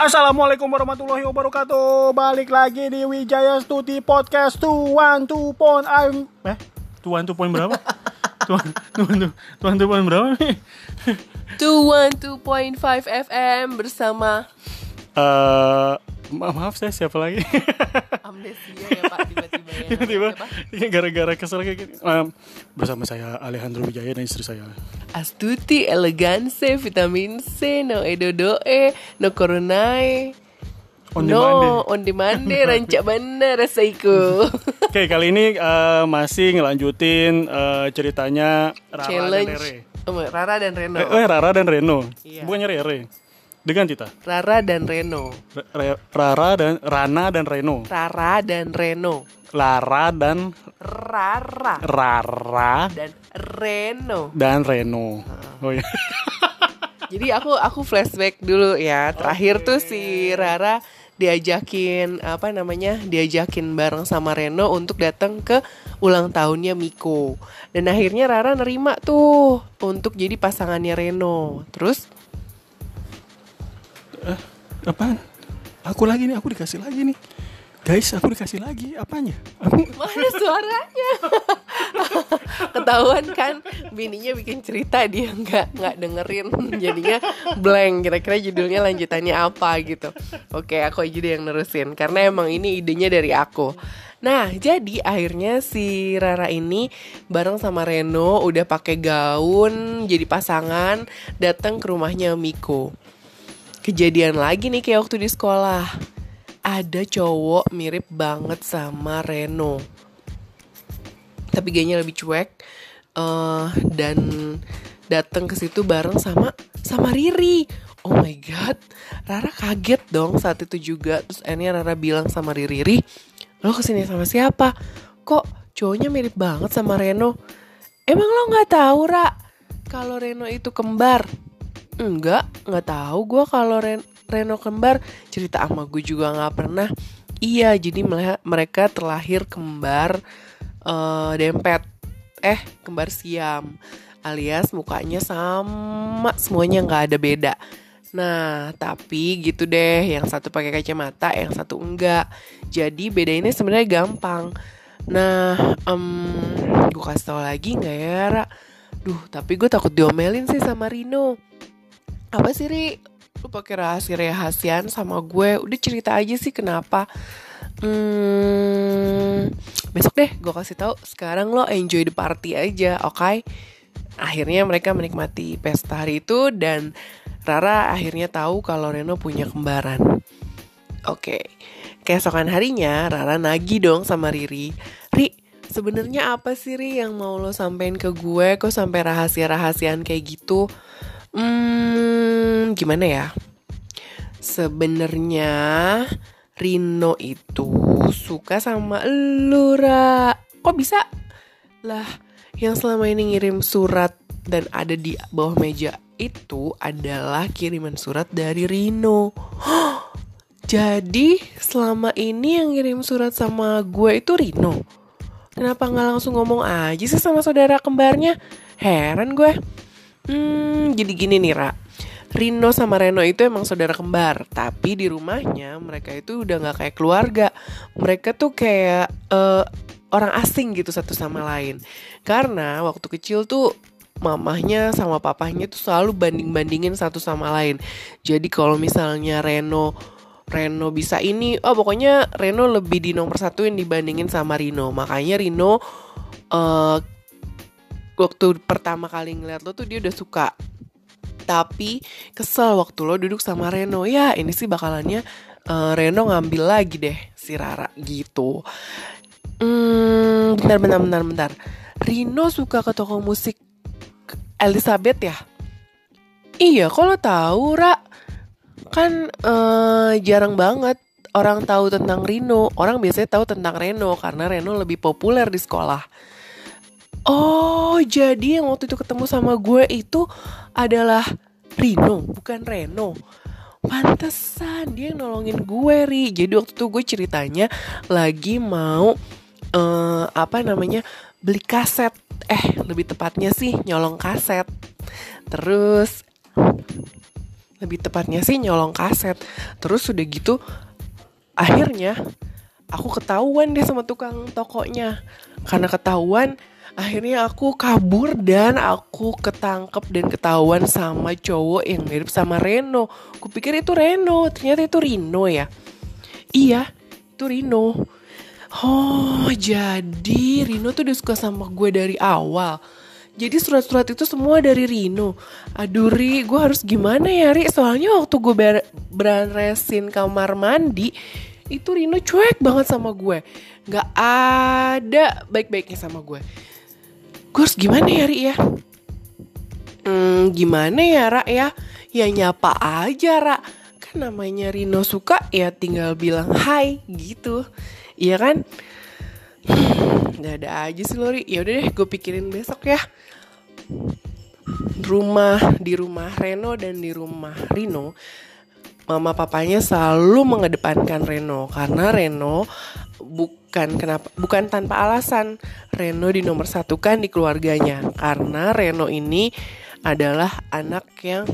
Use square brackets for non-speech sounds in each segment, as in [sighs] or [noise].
Assalamualaikum warahmatullahi wabarakatuh Balik lagi di Wijaya Stuti Podcast Tuan tu pon I'm Eh? Tuan tu pon berapa? [laughs] Tuan tuan tu tuan tu pon berapa nih? 212.5 FM bersama Eh, ma- maaf saya siapa lagi? [laughs] amnesia ya Pak tiba-tiba ya. Tiba-tiba gara-gara kesel kayak gini. Em, bersama saya Alejandro Wijaya dan istri saya. Astuti, elegance, vitamin C, no edodoe, no coronae. On no, demand. on demand [laughs] rancak mana rasaiku. [laughs] Oke, kali ini eh, masih ngelanjutin eh, ceritanya Rara dan Challenge Rere. Oh, Rara dan Reno. Eh, eh, Rara dan Reno. Iya. Bukannya Rere. Dengan Tita. Rara dan Reno. Re- Re- Rara dan Rana dan Reno. Rara dan Reno. Lara dan Rara Rara dan Reno. dan Reno. Oh iya. [laughs] Jadi aku aku flashback dulu ya. Terakhir tuh si Rara diajakin apa namanya? Diajakin bareng sama Reno untuk datang ke ulang tahunnya Miko. Dan akhirnya Rara nerima tuh untuk jadi pasangannya Reno. Terus Apaan? Aku lagi nih, aku dikasih lagi nih. Guys, aku dikasih lagi. Apanya? Aku [laughs] mana suaranya? [laughs] Ketahuan kan bininya bikin cerita dia nggak nggak dengerin jadinya blank kira-kira judulnya lanjutannya apa gitu. Oke aku aja deh yang nerusin karena emang ini idenya dari aku. Nah jadi akhirnya si Rara ini bareng sama Reno udah pakai gaun jadi pasangan datang ke rumahnya Miko. Kejadian lagi nih kayak waktu di sekolah. Ada cowok mirip banget sama Reno tapi gayanya lebih cuek eh dan datang ke situ bareng sama sama Riri. Oh my god, Rara kaget dong saat itu juga. Terus akhirnya Rara bilang sama Riri, Riri, lo ke sini sama siapa? Kok cowoknya mirip banget sama Reno? Emang lo nggak tahu Ra kalau Reno itu kembar? Enggak, nggak tahu gue kalau Ren- Reno kembar. Cerita sama gue juga nggak pernah. Iya, jadi mereka terlahir kembar eh, dempet. Eh, kembar siam. Alias mukanya sama, semuanya nggak ada beda. Nah, tapi gitu deh, yang satu pakai kacamata, yang satu enggak. Jadi beda ini sebenarnya gampang. Nah, em gue kasih tau lagi nggak ya, Ra? Duh, tapi gue takut diomelin sih sama Rino. Apa sih, Ri? Lu pakai rahasia-rahasiaan sama gue. Udah cerita aja sih kenapa. Hmm, besok deh gue kasih tahu. Sekarang lo enjoy the party aja, oke? Akhirnya mereka menikmati pesta hari itu dan Rara akhirnya tahu kalau Reno punya kembaran. Oke, keesokan harinya Rara nagih dong sama Riri. Ri, sebenarnya apa sih Ri yang mau lo sampein ke gue? Kok sampai rahasia-rahasiaan kayak gitu? Hmm, gimana ya? Sebenarnya Rino itu suka sama lu, Ra. Kok bisa? Lah, yang selama ini ngirim surat dan ada di bawah meja itu adalah kiriman surat dari Rino. Jadi selama ini yang ngirim surat sama gue itu Rino. Kenapa nggak langsung ngomong aja sih sama saudara kembarnya? Heran gue. Hmm, jadi gini nih Ra. Rino sama Reno itu emang saudara kembar, tapi di rumahnya mereka itu udah nggak kayak keluarga. Mereka tuh kayak eh, orang asing gitu satu sama lain. Karena waktu kecil tuh mamahnya sama papahnya tuh selalu banding-bandingin satu sama lain. Jadi kalau misalnya Reno Reno bisa ini, oh pokoknya Reno lebih di nomor satuin dibandingin sama Rino. Makanya Rino eh waktu pertama kali ngeliat lo tuh dia udah suka. Tapi kesel waktu lo duduk sama Reno. Ya ini sih bakalannya eh, Reno ngambil lagi deh si Rara gitu. Hmm, bentar, bentar, bentar, bentar. Rino suka ke toko musik Elizabeth ya? Iya, lo tahu, Ra? Kan eh, jarang banget orang tahu tentang Rino. Orang biasanya tahu tentang Reno karena Reno lebih populer di sekolah. Oh, jadi yang waktu itu ketemu sama gue itu adalah Rino, bukan Reno. Pantesan dia yang nolongin gue, Ri. Jadi waktu itu gue ceritanya lagi mau eh apa namanya beli kaset. Eh, lebih tepatnya sih nyolong kaset. Terus lebih tepatnya sih nyolong kaset terus udah gitu akhirnya aku ketahuan deh sama tukang tokonya karena ketahuan akhirnya aku kabur dan aku ketangkep dan ketahuan sama cowok yang mirip sama Reno. Kupikir itu Reno, ternyata itu Rino ya. Iya, itu Rino. Oh, jadi Rino tuh udah suka sama gue dari awal. Jadi surat-surat itu semua dari Rino. Aduh Ri, gue harus gimana ya Ri? Soalnya waktu gue ber beresin kamar mandi, itu Rino cuek banget sama gue. Gak ada baik-baiknya sama gue gue harus gimana ya Ri ya? Hmm, gimana ya Ra ya? Ya nyapa aja Ra. Kan namanya Rino suka ya tinggal bilang hai gitu. Iya kan? [sighs] Udah ada aja sih Lori. Ya udah deh gue pikirin besok ya. Rumah di rumah Reno dan di rumah Rino mama papanya selalu mengedepankan Reno. Karena Reno bukan kenapa bukan tanpa alasan. Reno di nomor satu kan di keluarganya. Karena Reno ini adalah anak yang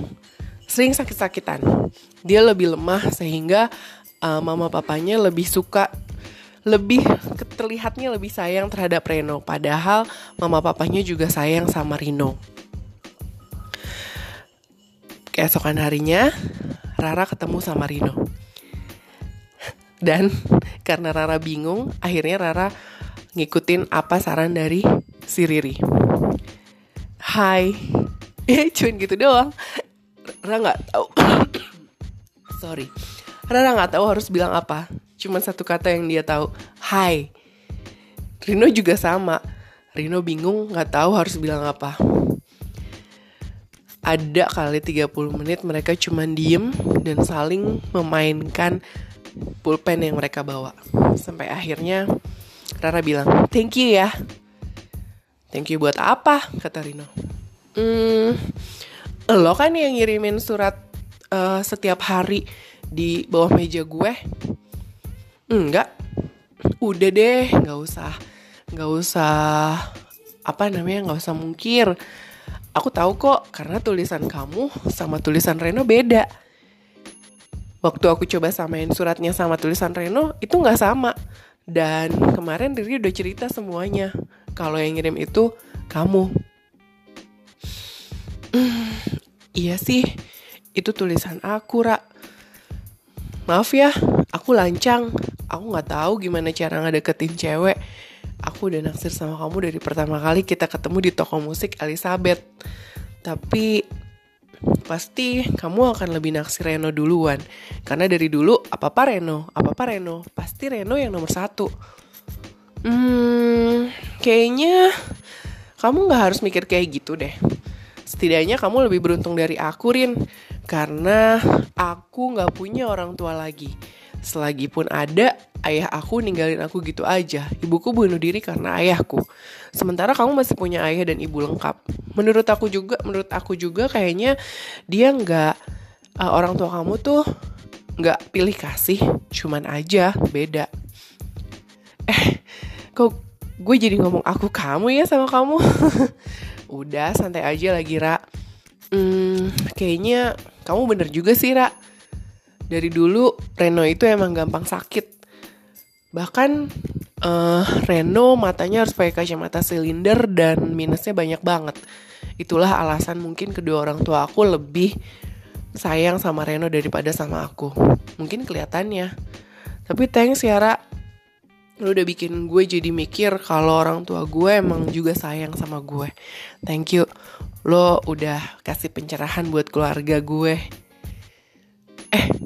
sering sakit-sakitan. Dia lebih lemah sehingga uh, mama papanya lebih suka lebih terlihatnya lebih sayang terhadap Reno. Padahal mama papanya juga sayang sama Rino. Keesokan harinya Rara ketemu sama Rino. Dan [laughs] karena Rara bingung, akhirnya Rara ngikutin apa saran dari si Riri. Hai, eh [laughs] cuman gitu doang. Rara nggak tahu. [coughs] Sorry, Rara nggak tahu harus bilang apa. Cuman satu kata yang dia tahu, Hai. Rino juga sama. Rino bingung nggak tahu harus bilang apa ada kali 30 menit mereka cuma diem dan saling memainkan pulpen yang mereka bawa. Sampai akhirnya Rara bilang, thank you ya. Thank you buat apa? Kata Rino. Hmm, lo kan yang ngirimin surat uh, setiap hari di bawah meja gue. Enggak. Udah deh, nggak usah. Nggak usah apa namanya nggak usah mungkir Aku tahu kok karena tulisan kamu sama tulisan Reno beda. Waktu aku coba samain suratnya sama tulisan Reno itu nggak sama. Dan kemarin Riri udah cerita semuanya. Kalau yang ngirim itu kamu. Hmm, iya sih, itu tulisan aku, Ra. Maaf ya, aku lancang. Aku nggak tahu gimana cara ngedeketin cewek aku udah naksir sama kamu dari pertama kali kita ketemu di toko musik Elizabeth. Tapi pasti kamu akan lebih naksir Reno duluan. Karena dari dulu apa-apa Reno, apa-apa Reno, pasti Reno yang nomor satu. Hmm, kayaknya kamu gak harus mikir kayak gitu deh. Setidaknya kamu lebih beruntung dari aku, Rin. Karena aku gak punya orang tua lagi. Selagi pun ada, ayah aku ninggalin aku gitu aja. Ibuku bunuh diri karena ayahku. Sementara kamu masih punya ayah dan ibu lengkap. Menurut aku juga, menurut aku juga kayaknya dia nggak uh, orang tua kamu tuh nggak pilih kasih, cuman aja beda. Eh, kok gue jadi ngomong aku kamu ya sama kamu? [laughs] Udah santai aja lagi Ra. Hmm, kayaknya kamu bener juga sih Ra dari dulu Reno itu emang gampang sakit. Bahkan uh, Reno matanya harus pakai kacamata silinder dan minusnya banyak banget. Itulah alasan mungkin kedua orang tua aku lebih sayang sama Reno daripada sama aku. Mungkin kelihatannya. Tapi thanks ya Ra. Lu udah bikin gue jadi mikir kalau orang tua gue emang juga sayang sama gue. Thank you. Lo udah kasih pencerahan buat keluarga gue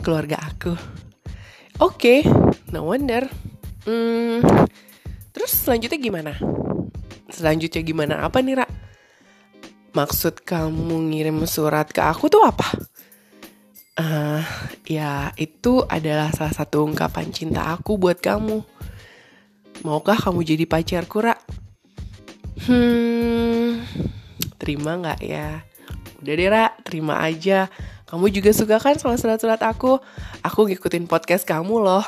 keluarga aku. Oke okay, no wonder. Hmm, terus selanjutnya gimana? Selanjutnya gimana? Apa nih Ra? Maksud kamu ngirim surat ke aku tuh apa? Uh, ya itu adalah salah satu ungkapan cinta aku buat kamu. Maukah kamu jadi pacarku Ra? Hmm terima nggak ya? Udah deh Ra terima aja kamu juga suka kan sama surat-surat aku? Aku ngikutin podcast kamu loh.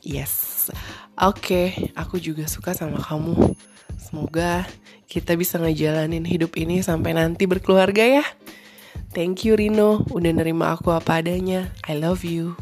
Yes. Oke, okay, aku juga suka sama kamu. Semoga kita bisa ngejalanin hidup ini sampai nanti berkeluarga ya. Thank you Rino udah nerima aku apa adanya. I love you.